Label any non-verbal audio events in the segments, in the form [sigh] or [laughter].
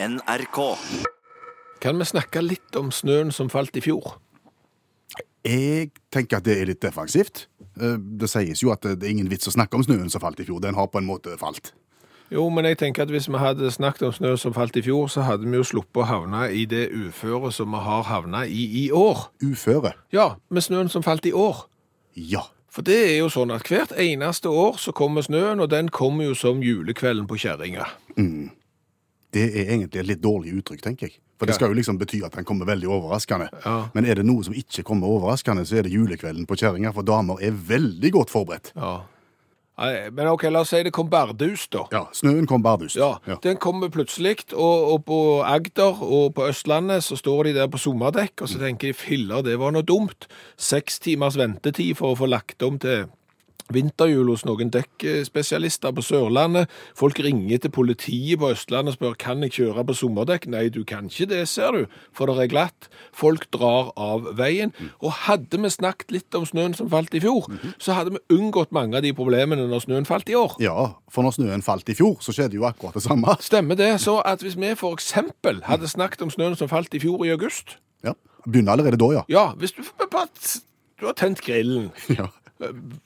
NRK. Kan vi snakke litt om snøen som falt i fjor? Jeg tenker at det er litt defensivt. Eh, Det sies jo at det er ingen vits å snakke om snøen som falt i fjor. Den har på en måte falt. Jo, men jeg tenker at hvis vi hadde snakket om snø som falt i fjor, så hadde vi jo sluppet å havne i det uføret som vi har havna i i år. Uføre. Ja, med snøen som falt i år. Ja. For det er jo sånn at hvert eneste år så kommer snøen, og den kommer jo som julekvelden på kjerringa. Det er egentlig et litt dårlig uttrykk, tenker jeg. For det skal jo liksom bety at den kommer veldig overraskende. Ja. Men er det noe som ikke kommer overraskende, så er det julekvelden på kjerringa, for damer er veldig godt forberedt. Ja. Men ok, la oss si det kom bardus, da. Ja, snøen kom bardust. Ja, Den kommer plutselig, og, og på Agder og på Østlandet så står de der på sommerdekk, og så tenker de filler, det var noe dumt. Seks timers ventetid for å få lagt om til vinterhjul hos noen dekkspesialister på Sørlandet. Folk ringer til politiet på Østlandet og spør kan jeg kjøre på sommerdekk. Nei, du kan ikke det, ser du, for det er glatt. Folk drar av veien. Og hadde vi snakket litt om snøen som falt i fjor, så hadde vi unngått mange av de problemene når snøen falt i år. Ja, for når snøen falt i fjor, så skjedde jo akkurat det samme. Stemmer det. Så at hvis vi eksempel hadde snakket om snøen som falt i fjor i august Ja, Begynner allerede da, ja. Ja, hvis du, du har tent grillen, [laughs] ja.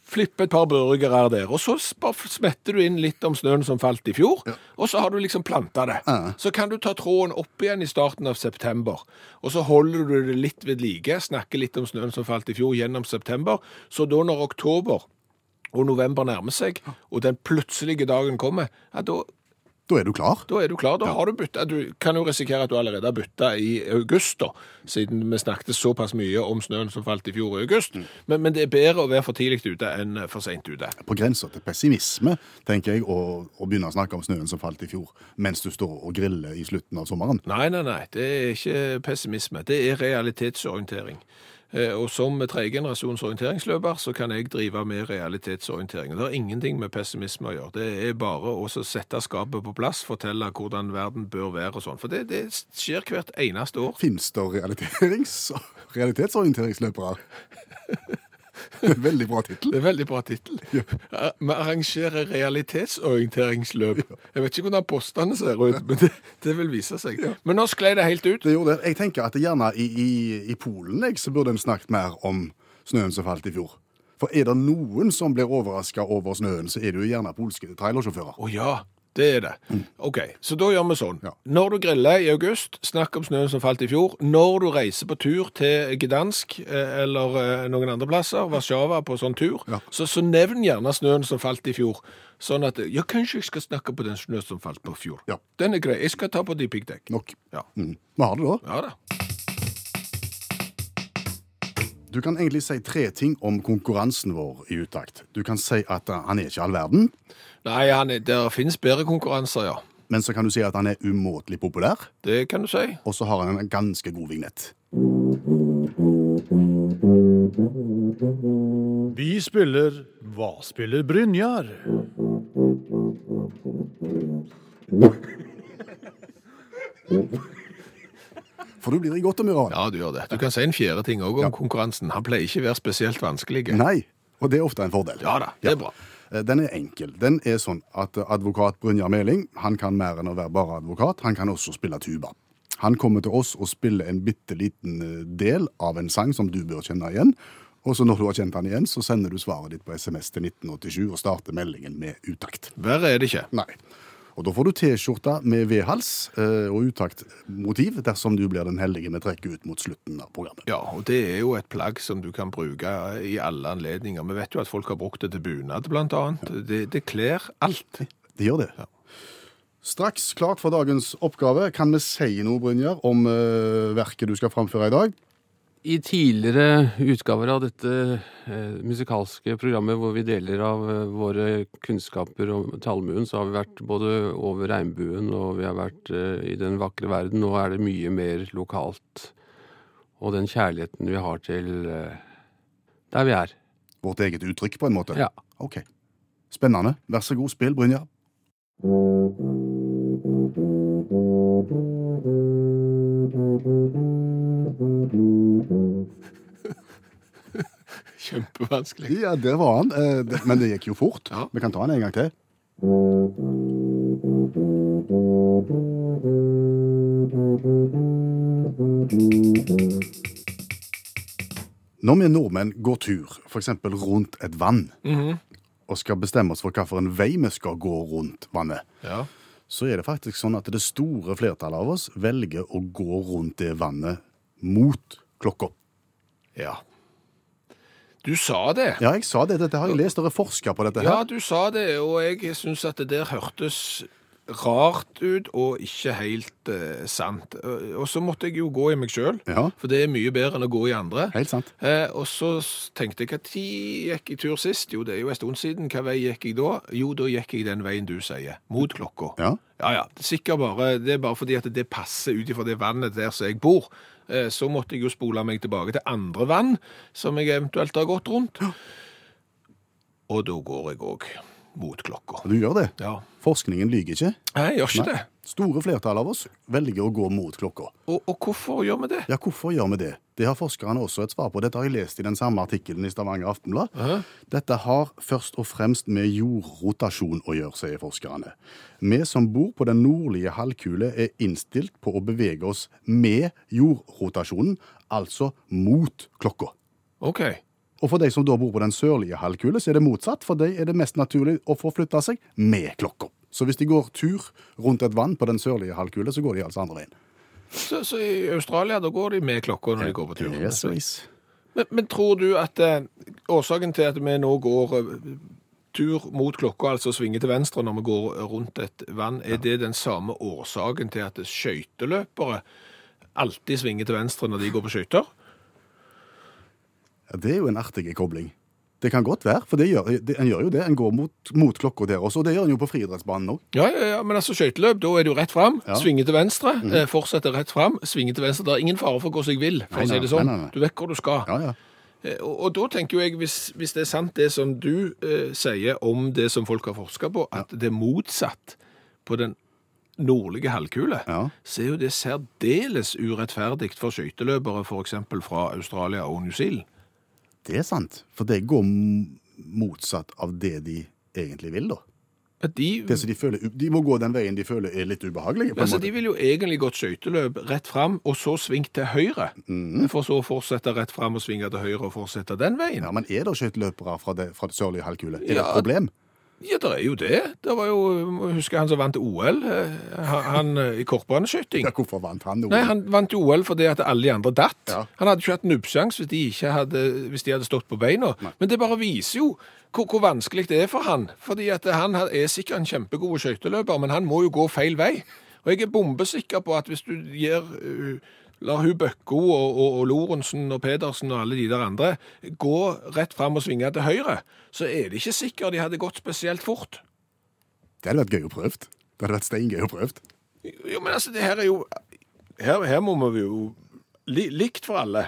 Flippe et par burgere der, og så smetter du inn litt om snøen som falt i fjor, og så har du liksom planta det. Ja. Så kan du ta tråden opp igjen i starten av september, og så holder du det litt ved like, snakker litt om snøen som falt i fjor gjennom september, så da når oktober og november nærmer seg, og den plutselige dagen kommer, ja, da Da er du klar. Da er du klar. Da har du bytta. Du kan jo risikere at du allerede har bytta i august, da, siden vi snakket såpass mye om snøen som falt i fjor i august. Men, men det er bedre å være for tidlig ute enn for seint ute. På grensa til pessimisme, tenker jeg, å, å begynne å snakke om snøen som falt i fjor, mens du står og griller i slutten av sommeren. Nei, nei, nei. Det er ikke pessimisme. Det er realitetsorientering. Eh, Og som tredjegenerasjons orienteringsløper så kan jeg drive med realitetsorientering. Det har ingenting med pessimisme å gjøre. Det er bare å sette skapet på plass, fortelle hvordan verden bør være og sånn. For det, det skjer hvert eneste år. Fins det realitetsorienteringsløpere? [laughs] Veldig bra tittel. Det er veldig bra tittel. Vi arrangerer realitetsorienteringsløp. Jeg vet ikke hvordan postene ser ut, men det, det vil vise seg. Men nå sklei det helt ut. Det gjorde det. Jeg tenker at det gjerne i, i, i Polen jeg, så burde en snakket mer om snøen som falt i fjor. For er det noen som blir overraska over snøen, så er det jo gjerne polske trailersjåfører. Å ja, det er det. OK, så da gjør vi sånn. Ja. Når du griller i august, snakk om snøen som falt i fjor. Når du reiser på tur til Gdansk eh, eller eh, noen andre plasser, Warszawa på sånn tur, Ja. så, så nevn gjerne snøen som falt i fjor. Sånn at Ja, kanskje jeg skal snakke på den snøen som falt på fjor. Ja. Den er grei. Jeg skal ta på de piggdekk. Nok. Ja. Mm. Vi har det da. ja da. Du kan egentlig si tre ting om konkurransen vår i utakt. Du kan si at uh, han er ikke all verden, Nei, han er, der finnes bedre konkurranser, ja. men så kan du si at han er umåtelig populær, Det kan du si. og så har han en ganske god vignett. Vi spiller Hva spiller Brynjar? For du blir i godt humør av. Ja, du gjør det. Du kan si en fjerde ting òg om konkurransen. Han pleier ikke å være spesielt vanskelig. Nei, og det er ofte en fordel. Ja da, det er bra. Eh, Den er enkel. Den er sånn at eh, advokat Brynjar Meling han kan mer enn å være bare advokat. Han kan også spille tuba. Han kommer til oss og spiller en bitte liten eh, del av en sang som du bør kjenne igjen. Og så når du har kjent han igjen, så sender du svaret ditt på SMS til 1987 og starter meldingen med utakt. Verre er det ikke. Nei. Og da får du T-skjorte med V-hals eh, og utaktmotiv dersom du blir den heldige vi trekker ut mot slutten av programmet. Ja, og det er jo et plagg som du kan bruke i alle anledninger. Vi vet jo at folk har brukt det til bunad, blant annet. Det, det kler alt. Det gjør det. Ja. Straks klart for dagens oppgave. Kan vi si noe, Brynjar, om eh, verket du skal framføre i dag? I tidligere utgaver av dette eh, musikalske programmet hvor vi deler av eh, våre kunnskaper om tallmuen, så har vi vært både over regnbuen og vi har vært eh, i den vakre verden. Nå er det mye mer lokalt. Og den kjærligheten vi har til eh, der vi er. Vårt eget uttrykk, på en måte? Ja. Ok. Spennende. Vær så god, spill, Brynjar. Kjempevanskelig. Ja, der var han. Eh, men det gikk jo fort. Ja. Vi kan ta den en gang til. Når vi nordmenn går tur, f.eks. rundt et vann, mhm. og skal bestemme oss for hvilken vei vi skal gå rundt vannet, Ja. så er det faktisk sånn at det store flertallet av oss velger å gå rundt det vannet mot klokka. ja. Du sa det. Ja, jeg sa det. Dette har jeg lest, Dere forsker på dette her. Ja, du sa det, og jeg syns at det der hørtes rart ut og ikke helt eh, sant. Og så måtte jeg jo gå i meg sjøl, Ja. for det er mye bedre enn å gå i andre. Helt sant. Eh, og så s- tenkte jeg, når gikk jeg tur sist? Jo, det er jo en stund siden. Hva vei gikk jeg da? Jo, da gikk jeg den veien du sier, mot klokka. Ja. Ja, ja. Er sikkert bare, det er bare fordi at det passer ut ifra det vannet der som jeg bor. Eh, Så måtte jeg jo spole meg tilbake til andre vann som jeg eventuelt har gått rundt. Og da går jeg òg mot klokka. Du gjør det. Ja. Forskningen lyver ikke. Nei, jeg gjør ikke det. Store flertall av oss velger å gå mot klokka. Og, og hvorfor gjør vi det? Ja, hvorfor gjør vi det? Det har forskerne også et svar på. Dette har jeg lest i den samme artikkelen i Stavanger Aftenblad. Dette har først og fremst med jordrotasjon å gjøre, sier forskerne. Vi som bor på den nordlige halvkule er innstilt på å bevege oss med jordrotasjonen, altså mot klokka. OK. Og for de som da bor på den sørlige halvkule, så er det motsatt. For de er det mest naturlig å forflytte seg med klokka. Så hvis de går tur rundt et vann på den sørlige halvkule, så går de altså andre veien. Så, så i Australia, da går de med klokka når de går på tur. Yes, yes. Men, men tror du at eh, årsaken til at vi nå går eh, tur mot klokka, altså svinger til venstre når vi går rundt et vann, er det den samme årsaken til at skøyteløpere alltid svinger til venstre når de går på skøyter? Ja, det er jo en artig kobling. Det kan godt være, for det gjør, det, en gjør jo det. En går mot, mot klokka der også, og det gjør en jo på friidrettsbanen òg. Ja, ja, ja, men altså skøyteløp, da er du rett fram, Ja. svinger til venstre, eh, fortsetter rett fram, svinger til venstre. Det er ingen fare for å gå seg vill, for Nei, å si det sånn. nei, nei. Du vet hvor du skal. Ja, ja. Eh, Og, og da tenker jo jeg, hvis, hvis det er sant det som du eh, sier om det som folk har forska på, at det er motsatt på den nordlige halvkule, Ja. så er jo det særdeles urettferdig for skøyteløpere f.eks. fra Australia og New Zealand. Det er sant. For det går motsatt av det de egentlig vil, da. De, de, føler, de må gå den veien de føler er litt ubehagelig. altså, de vil jo egentlig gått skøyteløp rett fram, og så sving til høyre. Mm. For så å fortsette rett fram og svinge til høyre og fortsette den veien. Ja, Men er det skøyteløpere fra, det- fra det sørlige halvkule? Er det Ja. et problem? Ja, det er jo det. Det var jo, husker han som vant OL, eh, han, han eh, i kortbaneskyting. Ja, hvorfor vant han OL? Nei, han vant OL fordi at alle de andre datt. Ja. Han hadde ikke hatt nubbsjanse hvis, de ikke hadde- hvis de hadde stått på beina. Men det bare viser jo hvor, hvor vanskelig det er for han. Fordi at han er sikkert en kjempegod skøyteløper, men han må jo gå feil vei. Og jeg er bombesikker på at hvis du gir uh, lar hun Bøkko og, og, og Lorentzen og Pedersen og alle de der andre gå rett fram og svinge til høyre, så er det ikke sikkert de hadde gått spesielt fort. Det hadde vært gøy å prøve. Det hadde vært steingøy å prøve. Jo, men altså, det her er jo Her, her må vi jo li, Likt for alle.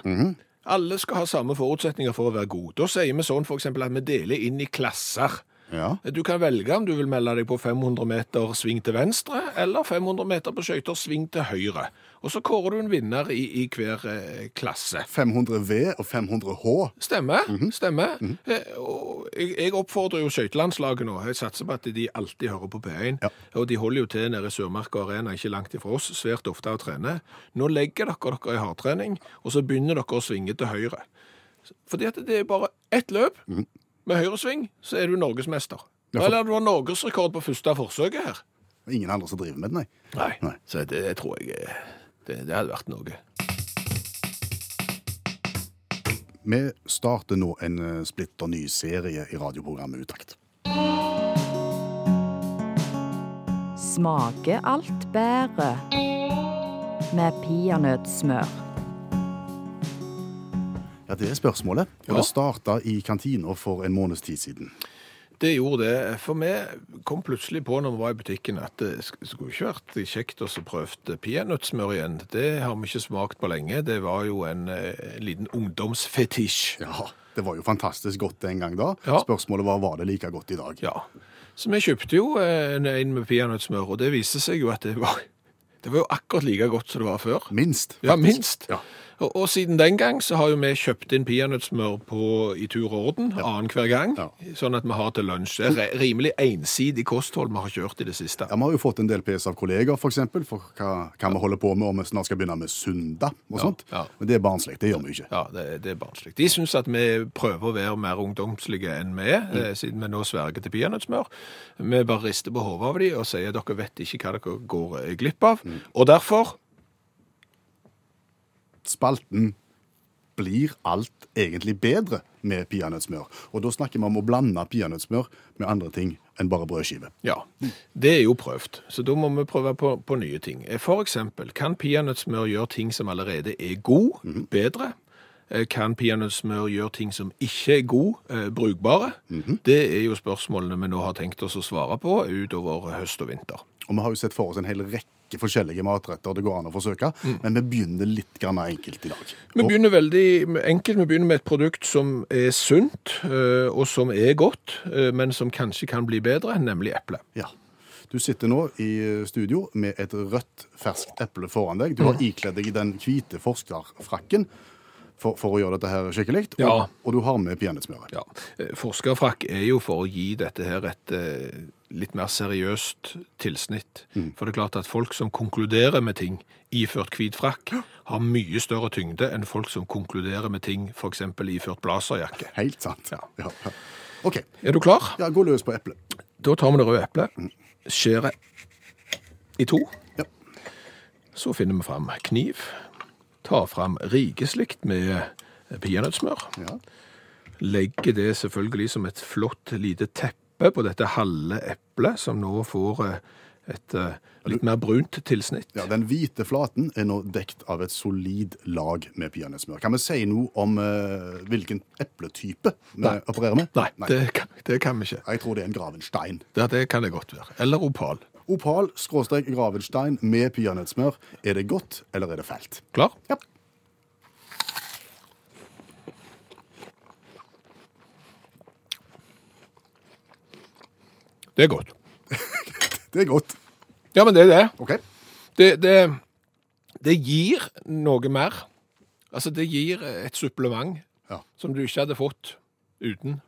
Alle skal ha samme forutsetninger for å være gode. Da sier vi sånn eksempel at vi deler inn i klasser. Ja. Du kan velge om du vil melde deg på 500 meter sving til venstre, eller 500 meter på skøyter sving til høyre. Og så kårer du en vinner i, i hver eh, klasse. 500 V og 500 H. Stemmer. stemmer. Eh, og jeg, jeg oppfordrer jo skøytelandslaget nå. Jeg satser på at de alltid hører på P1. Ja. Og de holder jo til nede i Sørmarka Arena, ikke langt ifra oss, svært ofte å trene. Nå legger dere dere i hardtrening, og så begynner dere å svinge til høyre. Fordi at det er bare ett løp. Med høyresving så er du norgesmester. Ja, for- Eller du har norgesrekord på første forsøket her. Ingen andre som driver med det, nei. Nei. Nei. Så det, det tror jeg eh, det, det hadde vært noe. Vi starter nå en eh, splitter ny serie i radioprogrammet Utakt. Smaker alt bedre med peanøttsmør. Ja, Det er spørsmålet. Og Ja. det starta i kantina for en måneds tid siden. Det gjorde det. For vi kom plutselig på når vi var i butikken at det skulle ikke vært kjekt å prøve peanøttsmør igjen. Det har vi ikke smakt på lenge. Det var jo en, eh, en liten ungdomsfetisj. Ja, Det var jo fantastisk godt den gang da. Ja. Spørsmålet var var det like godt i dag. Ja. Så vi kjøpte jo eh, en, en med peanøttsmør, og det viste seg jo at det var, det var jo akkurat like godt som det var før. Minst. Ja, minst. Ja. Og, og siden den gang så har jo vi kjøpt inn peanøttsmør i tur og orden, annenhver gang, Ja. sånn at vi har til lunsj. Det er rimelig ensidig kosthold vi har kjørt i det siste. Ja, Vi har jo fått en del PS av kolleger for, eksempel, for hva, hva vi holder på med om vi snart skal begynne med Sunda og sånt. ja. Men det er barnslig. Det gjør vi ikke. Ja, det, det er barnslig. De syns at vi prøver å være mer ungdomslige enn vi er, mm. siden vi nå sverger til peanøttsmør. Vi bare rister på hodet av dem og sier at dere vet ikke hva dere går eh, glipp av. Og derfor Spalten blir alt egentlig bedre med peanøttsmør. Og da snakker vi om å blande peanøttsmør med andre ting enn bare brødskive. Ja, det er jo prøvd, så da må vi prøve på, på nye ting. Eh, For eksempel, kan peanøttsmør gjøre ting som allerede er god, bedre? Eh, Kan peanøttsmør gjøre ting som ikke er god, eh, brukbare? Det er jo spørsmålene vi nå har tenkt oss å svare på utover høst og vinter. Og vi har jo sett for oss en hel rekke forskjellige matretter det går an å forsøke, men vi begynner litt grann enkelt i dag. Vi Og- begynner veldig enkelt. Vi begynner med et produkt som er sunt, eh, og som er godt, eh, men som kanskje kan bli bedre, nemlig eple. Ja. Du sitter nå i studio med et rødt, ferskt eple foran deg. Du har ikledd deg den hvite forskerfrakken for, for å gjøre dette her skikkelig, og, Ja. og du har med peanøttsmøret. Ja, eh, Forskerfrakk er jo for å gi dette her et eh, litt mer seriøst tilsnitt. For det er klart at folk som konkluderer med ting iført hvit frakk, har mye større tyngde enn folk som konkluderer med ting f.eks. iført blazerjakke. Helt sant. Ja. Ja, ja. OK. Er du klar? Ja, gå løs på eplet. Da tar vi det røde eplet, skjærer i to. Ja. Så finner vi fram kniv. Tar fram rikeslikt med peanøttsmør. Ja. Legger det selvfølgelig som et flott lite teppe på dette halve eplet, som nå får eh, et eh, litt mer brunt tilsnitt. Ja, Den hvite flaten er nå dekt av et solid lag med peanøttsmør. Kan vi si noe om uh, hvilken epletype vi Nei. opererer med? Nei, Det, kan, det kan vi ikke. Jeg tror det er en Gravenstein. Ja, det kan det godt være. Eller opal. Opal skråstrek Gravenstein med peanøttsmør. Er det godt, eller er det fælt? Klar? Ja. Det er godt. [laughs] Det er godt. Ja, men det er det. OK. Det, det, det gir noe mer. Altså, det gir et supplement Ja. som du ikke hadde fått uten.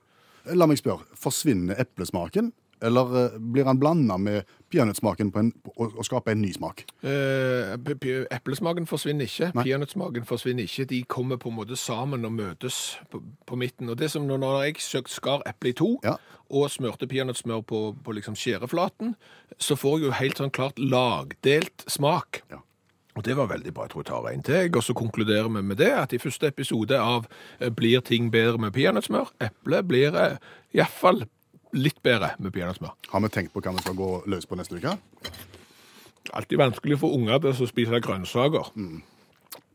La meg spørre. Forsvinner eplesmaken, eller eh, blir han blanda med peanøttsmaken og, skaper en ny smak? Eh, Eplesmaken forsvinner ikke, peanøttsmaken forsvinner ikke. De kommer på en måte sammen og møtes på, på midten. Og det som når- jeg søkt skar eplet i to, Ja. og smørte peanøttsmør på, på liksom skjæreflaten, så får jeg jo helt sånn klart lagdelt smak. Ja. Og det var veldig bra. Jeg tror jeg tar en til. Og så konkluderer vi med det at i første episode av eh, Blir ting bedre med peanøttsmør? Eple blir iallfall litt bedre med peanøttsmør. Har vi tenkt på hva vi skal gå løs på neste uke? Alltid vanskelig for unger til å spise grønnsaker Mm.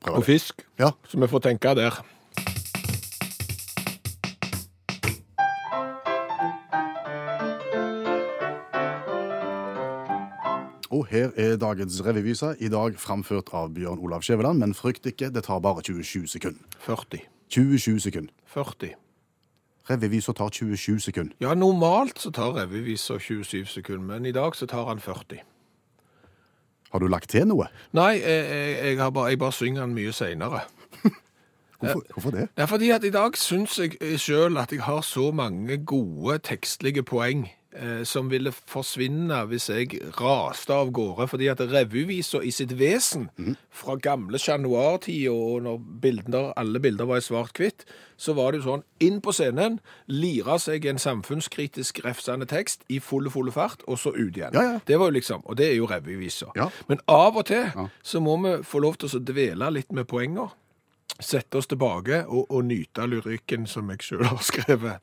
og fisk, Ja. så vi får tenke der. Og her er dagens revyvise, i dag framført av Bjørn Olav Skjæveland. Men frykt ikke, det tar bare 27 sekunder. 40. 27 sekunder. 40. Revyvisa tar 27 sekunder. Ja, normalt så tar revyviser 27 sekunder, men i dag så tar han 40. Har du lagt til noe? Nei, jeg, jeg, jeg, har bare, jeg bare synger den mye seinere. [laughs] Hvorfor, hvorfor det? Ja, fordi at i dag syns jeg sjøl at jeg har så mange gode tekstlige poeng som ville forsvinne hvis jeg raste av gårde. Fordi at revyvisa i sitt vesen, fra gamle Chat Noir-tida og når bilder, alle bilder var i svart-hvitt, så var det jo sånn inn på scenen, lira seg en samfunnskritisk refsende tekst i fulle, fulle fart, og så ut igjen. Ja, ja. Det var jo liksom, Og det er jo revyvisa. Ja. Men av og til så må vi få lov til å dvele litt med poenger sette oss tilbake og, og nyte lyrikken som jeg sjøl har skrevet.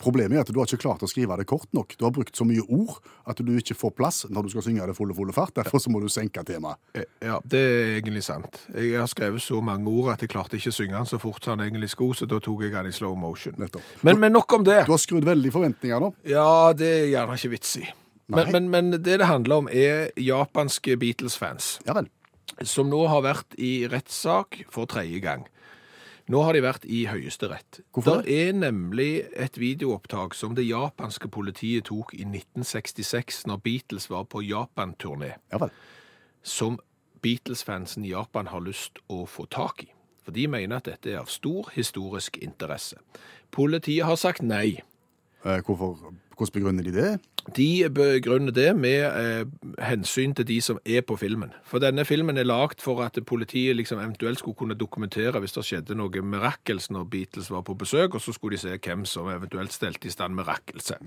Problemet er at du har ikke klart å skrive det kort nok. Du har brukt så mye ord at du ikke får plass når du skal synge det fulle, fulle fart. Derfor så må du senke temaet. Eh, Ja, det er egentlig sant. Jeg har skrevet så mange ord at jeg klarte ikke å synge den så fort som han egentlig skulle, så da tok jeg den i slow motion. Nettopp. Men, men nok om det. Du har skrudd veldig forventninger nå. Ja, det er gjerne ikke vits i. Men, men, men det det handler om, er japanske Beatles-fans. Ja vel. som nå har vært i rettssak for tredje gang. Nå har de vært i Høyesterett. Hvorfor Det er nemlig et videoopptak som det japanske politiet tok i 1966, når Beatles var på Japan-turné, Ja som Beatles-fansen i Japan har lyst å få tak i. For de mener at dette er av stor historisk interesse. Politiet har sagt nei. Eh, Hvorfor, hvordan begrunner de det? De begrunner det med eh, hensyn til de som er på filmen. For denne filmen er lagd for at politiet liksom eventuelt skulle kunne dokumentere hvis det skjedde noe mirakels når Beatles var på besøk, og så skulle de se hvem som eventuelt stelte i stand mirakelset.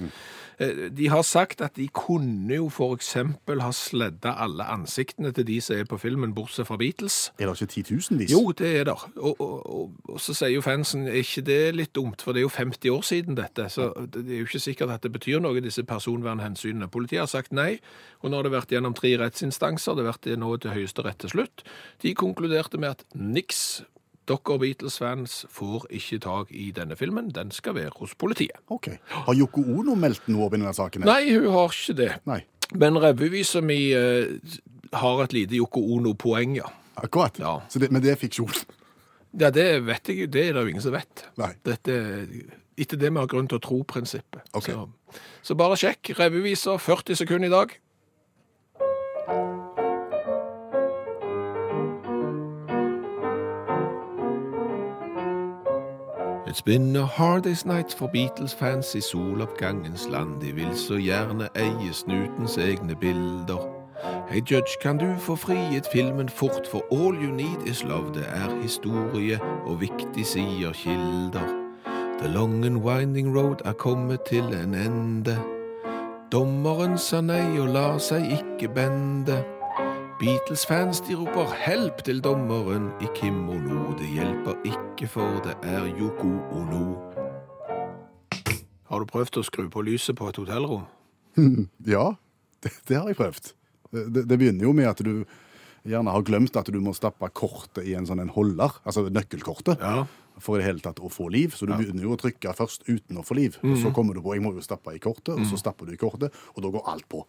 Eh, de har sagt at de kunne jo eksempel ha sledda alle ansiktene til de som er på filmen, bortsett fra Beatles. Er det ikke titusenvis? Jo, det er det. Og, og, og, og så sier jo fansen, er ikke det litt dumt? For det er jo 50 år siden dette, så det er jo ikke sikkert at det betyr noe, disse personvernhensynene. Politiet har sagt nei, og nå har det vært gjennom tre rettsinstanser, det har vært nå til høyesterett til slutt. De konkluderte med at niks, dere Beatles-fans får ikke tak i denne filmen, den skal være hos politiet. Ok. Har Yoko Ono meldt noe opp i denne saken? Nei, hun har ikke det. Nei. Men revyvisa mi uh, har et lite Yoko Ono-poeng, ja. Akkurat. Ja. Så det, men det er fiksjon? Ja, det vet jeg, det er det jo ingen som vet. Nei. Dette, etter det vi har grunn til å tro prinsippet. Okay. Så, så bare sjekk. Revyviser 40 sekunder i dag. It's been a hard day's night for Beatles-fans i soloppgangens land. De vil så gjerne eie snutens egne bilder. Hei, judge, kan du få frigitt filmen fort, for all you need is love. Det er historie og viktig sier kilder. The long and winding road er kommet til en ende. Dommeren sa nei og lar seg ikke bende. Beatles-fans de roper 'help' til dommeren i kimono. Det hjelper ikke, for det er Yoko Ono. Har du prøvd å skru på lyset på et hotellrom? [laughs] Ja, det, det har jeg prøvd. Det, det begynner jo med at du gjerne har glemt at du må stappe kortet i en sånn en holder, altså nøkkelkortet, Ja. For i det hele tatt å få liv. Så du begynner jo å trykke først uten å få liv. Og så kommer du på jeg må jo stappe i kortet, og så stapper du i kortet, og da går alt på.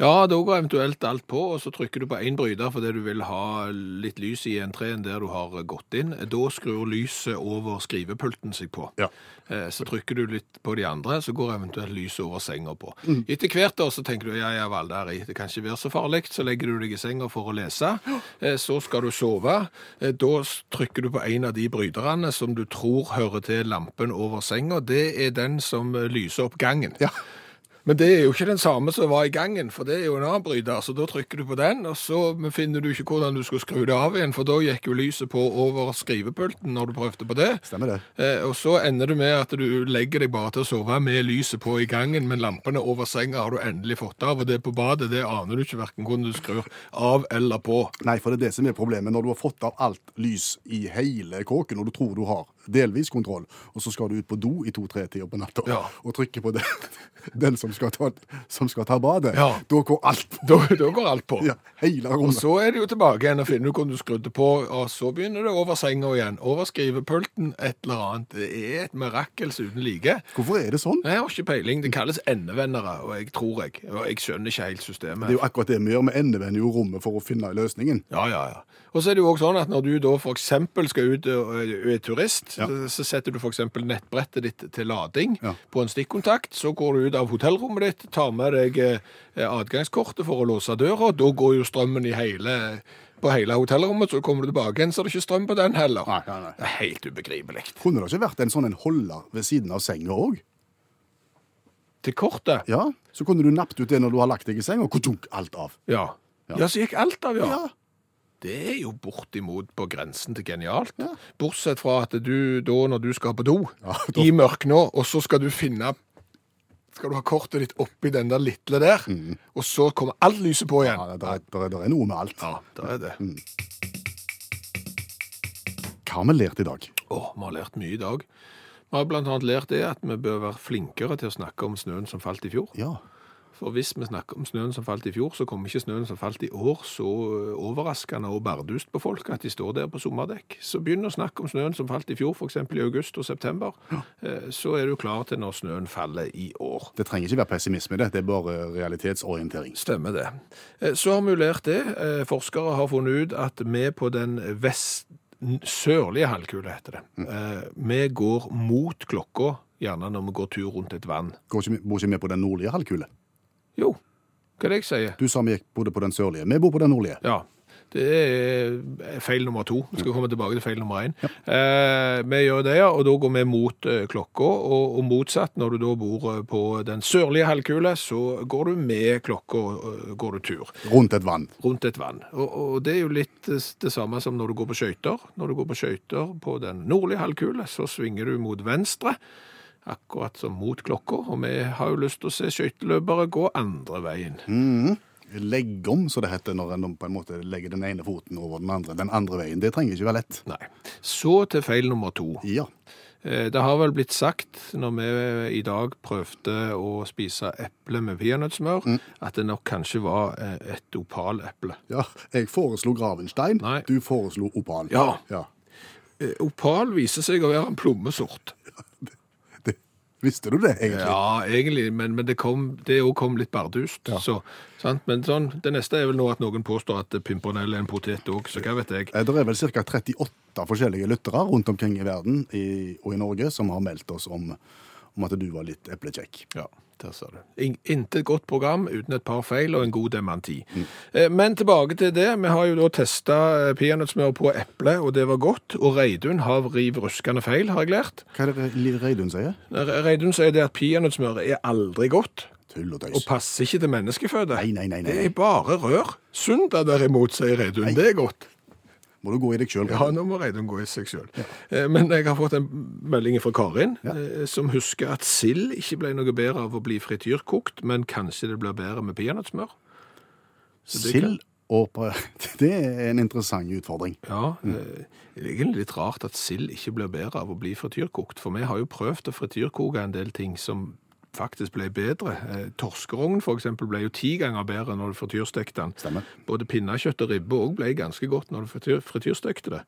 Ja, da går eventuelt alt på, og så trykker du på én bryter fordi du vil ha litt lys i entreen der du har gått inn. Da skrur lyset over skrivepulten seg på. Ja. Eh, Så trykker du litt på de andre, så går eventuelt lyset over senga på. Etter hvert da, så tenker du ja, ja, i, det kan ikke være så farlig. Så legger du deg i senga for å lese. Eh, Så skal du sove. Eh, Da trykker du på en av de bryterne som du tror hører til lampen over senga. Det er den som lyser opp gangen. Ja. Men det er jo ikke den samme som var i gangen, for det er jo en annen bryter. Så da trykker du på den, og så finner du ikke hvordan du skal skru det av igjen, for da gikk jo lyset på over skrivepulten når du prøvde på det. Stemmer det? Eh, og så ender det med at du legger deg bare til å sove med lyset på i gangen, men lampene over senga har du endelig fått av, og det på badet, det aner du ikke verken hvordan du skrur av eller på. Nei, for det er det som er problemet. Når du har fått av alt lys i hele kåken, og du tror du har delvis kontroll, og så skal du ut på do i to-tre-tida på natta Ja. og trykke på den, [laughs] den som, skal ta, som skal ta badet, Ja. da går alt på. Da, da går alt på. Ja, Og så er det jo tilbake igjen og finner ut hvordan du skrudde på, og så begynner det over senga igjen. Over skrivepulten, et eller annet. Det er et mirakels uten like. Hvorfor er det sånn? Jeg har ikke peiling. Det kalles endevendere, og jeg tror jeg. Og jeg skjønner ikke helt systemet. Det er jo akkurat det vi gjør. Vi endevender jo rommet for å finne løsningen. Ja, ja, ja. Og så er det jo også sånn at når du da eksempel skal ut og er turist, Ja. så- setter du eksempel nettbrettet ditt til lading Ja. på en stikkontakt, så går du ut av hotellrommet ditt, tar med deg adgangskortet for å låse døra, da går jo strømmen i hele, på hele hotellrommet, så kommer du tilbake igjen, så er det ikke strøm på den heller. Nei, nei, nei. Det er helt ubegripelig. Kunne det ikke vært en sånn en holder ved siden av senga òg? Til kortet? Ja, så kunne du nappet ut det når du har lagt deg i senga, og kutunk, alt av. Ja. Ja. Ja, så gikk alt av, ja. Ja. Det er jo bortimot på grensen til genialt. Ja. Bortsett fra at du da, når du skal på do, Ja, da- i mørknå, og så skal du finne skal du ha kortet ditt oppi den der lille der, og så kommer alt lyset på igjen. Mm. Ja, det det det er noe med alt. Ja, det er det. Hva har vi lært i dag? Å, vi har lært mye i dag. Vi har blant annet lært det at vi bør være flinkere til å snakke om snøen som falt i fjor. Ja, For hvis vi snakker om snøen som falt i fjor, så kommer ikke snøen som falt i år så overraskende og bardust på folk at de står der på sommerdekk. Så begynn å snakke om snøen som falt i fjor, f.eks. i august og september. Ja. Så er du klar til når snøen faller i år. Det trenger ikke være pessimisme, det. Det er bare realitetsorientering. Stemmer det. Eh, Så har vi lært det. Eh, Forskere har funnet ut at vi på den vest sørlige halvkule, heter det, eh, vi går mot klokka, gjerne når vi går tur rundt et vann. Går ikke, bor ikke vi på den nordlige halvkule? Jo, hva er det jeg sier? Du sa vi bodde på den sørlige. Vi bor på den nordlige. Ja, Det er feil nummer to. Vi skal komme tilbake til feil nummer én. Eh, vi gjør det, ja, og da går vi mot eh, klokka. Og, og motsatt, når du da bor eh, på den sørlige halvkule, så går du med klokka og går du tur Rundt et vann. rundt et vann. Og, og det er jo litt det, det samme som når du går på skøyter. Når du går på skøyter på den nordlige halvkule, så svinger du mot venstre. Akkurat som mot klokka, og vi har jo lyst til å se skøyteløpere gå andre veien. Legge om, så det heter når en på en måte legger den ene foten over den andre. Den andre veien. Det trenger ikke være lett. Nei. Så til feil nummer to. Ja. Eh, Det har vel blitt sagt, når vi i dag prøvde å spise eple med peanøttsmør, at det nok kanskje var eh, et opaleple. ja. Jeg foreslo Gravenstein. Nei. Du foreslo Opal. Ja. ja. Eh, Opal viser seg å være en plommesort. Visste du det, egentlig? Ja, egentlig, men, men det kom, det også kom litt bardust. Så, sant? Men sånn, det neste er vel nå at noen påstår at pimpernell er en potet òg, så hva vet jeg. Eh, Det er vel ca. 38 forskjellige lyttere rundt omkring i verden i, og i Norge som har meldt oss om, om at du var litt eplekjekk. Ja, der sa du. In- Intet godt program uten et par feil og en god dementi. Mm. Men tilbake til det. Vi har jo da testa peanøttsmør på eple, og det var godt. Og Reidun har riv ruskende feil, har jeg lært. Hva er det Reidun sier? Reidun sier det at peanøttsmør er aldri godt, Tull og og passer ikke til menneskeføde. Nei, nei, nei, nei. Det er bare rør. Sunda derimot, sier Reidun. Nei. Det er godt. Må du gå i deg sjøl? Ja, nå må Reidun gå i seg sjøl. Men jeg har fått en melding fra Karin, ja. som husker at sild ikke ble noe bedre av å bli frityrkokt, men kanskje det blir bedre med peanøttsmør. Sild og [laughs] Det er en interessant utfordring. Ja, eh, det er egentlig litt rart at sild ikke blir bedre av å bli frityrkokt, for vi har jo prøvd å frityrkoke en del ting som faktisk ble bedre. Eh, Torskerogn eksempel ble jo ti ganger bedre når du frityrstekte den. Stemmer. Både pinnekjøtt og ribbe også ble ganske godt når du frityrstekte det.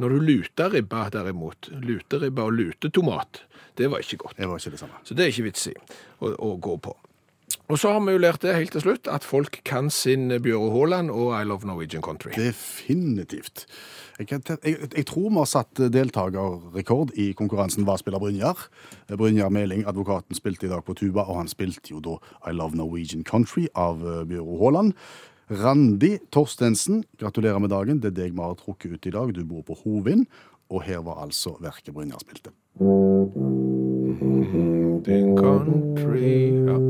Når du luta ribba derimot, luteribba og lutetomat, det var ikke godt. Det var ikke det samme. Så det er ikke vits i å, å gå på. Og så har vi jo lært det helt til slutt, at folk kan sin Bjøre Haaland og I Love Norwegian Country. Definitivt. Jeg, kan jeg, jeg tror vi har satt deltakerrekord i konkurransen Hva spiller Brynjar? Brynjar Meling, advokaten, spilte i dag på tuba, og han spilte jo da I Love Norwegian Country av Bjøre Haaland. Randi Torstensen, gratulerer med dagen. Det er deg vi har trukket ut i dag. Du bor på Hovin. Og her var altså verket Brynjar spilte. The country ja.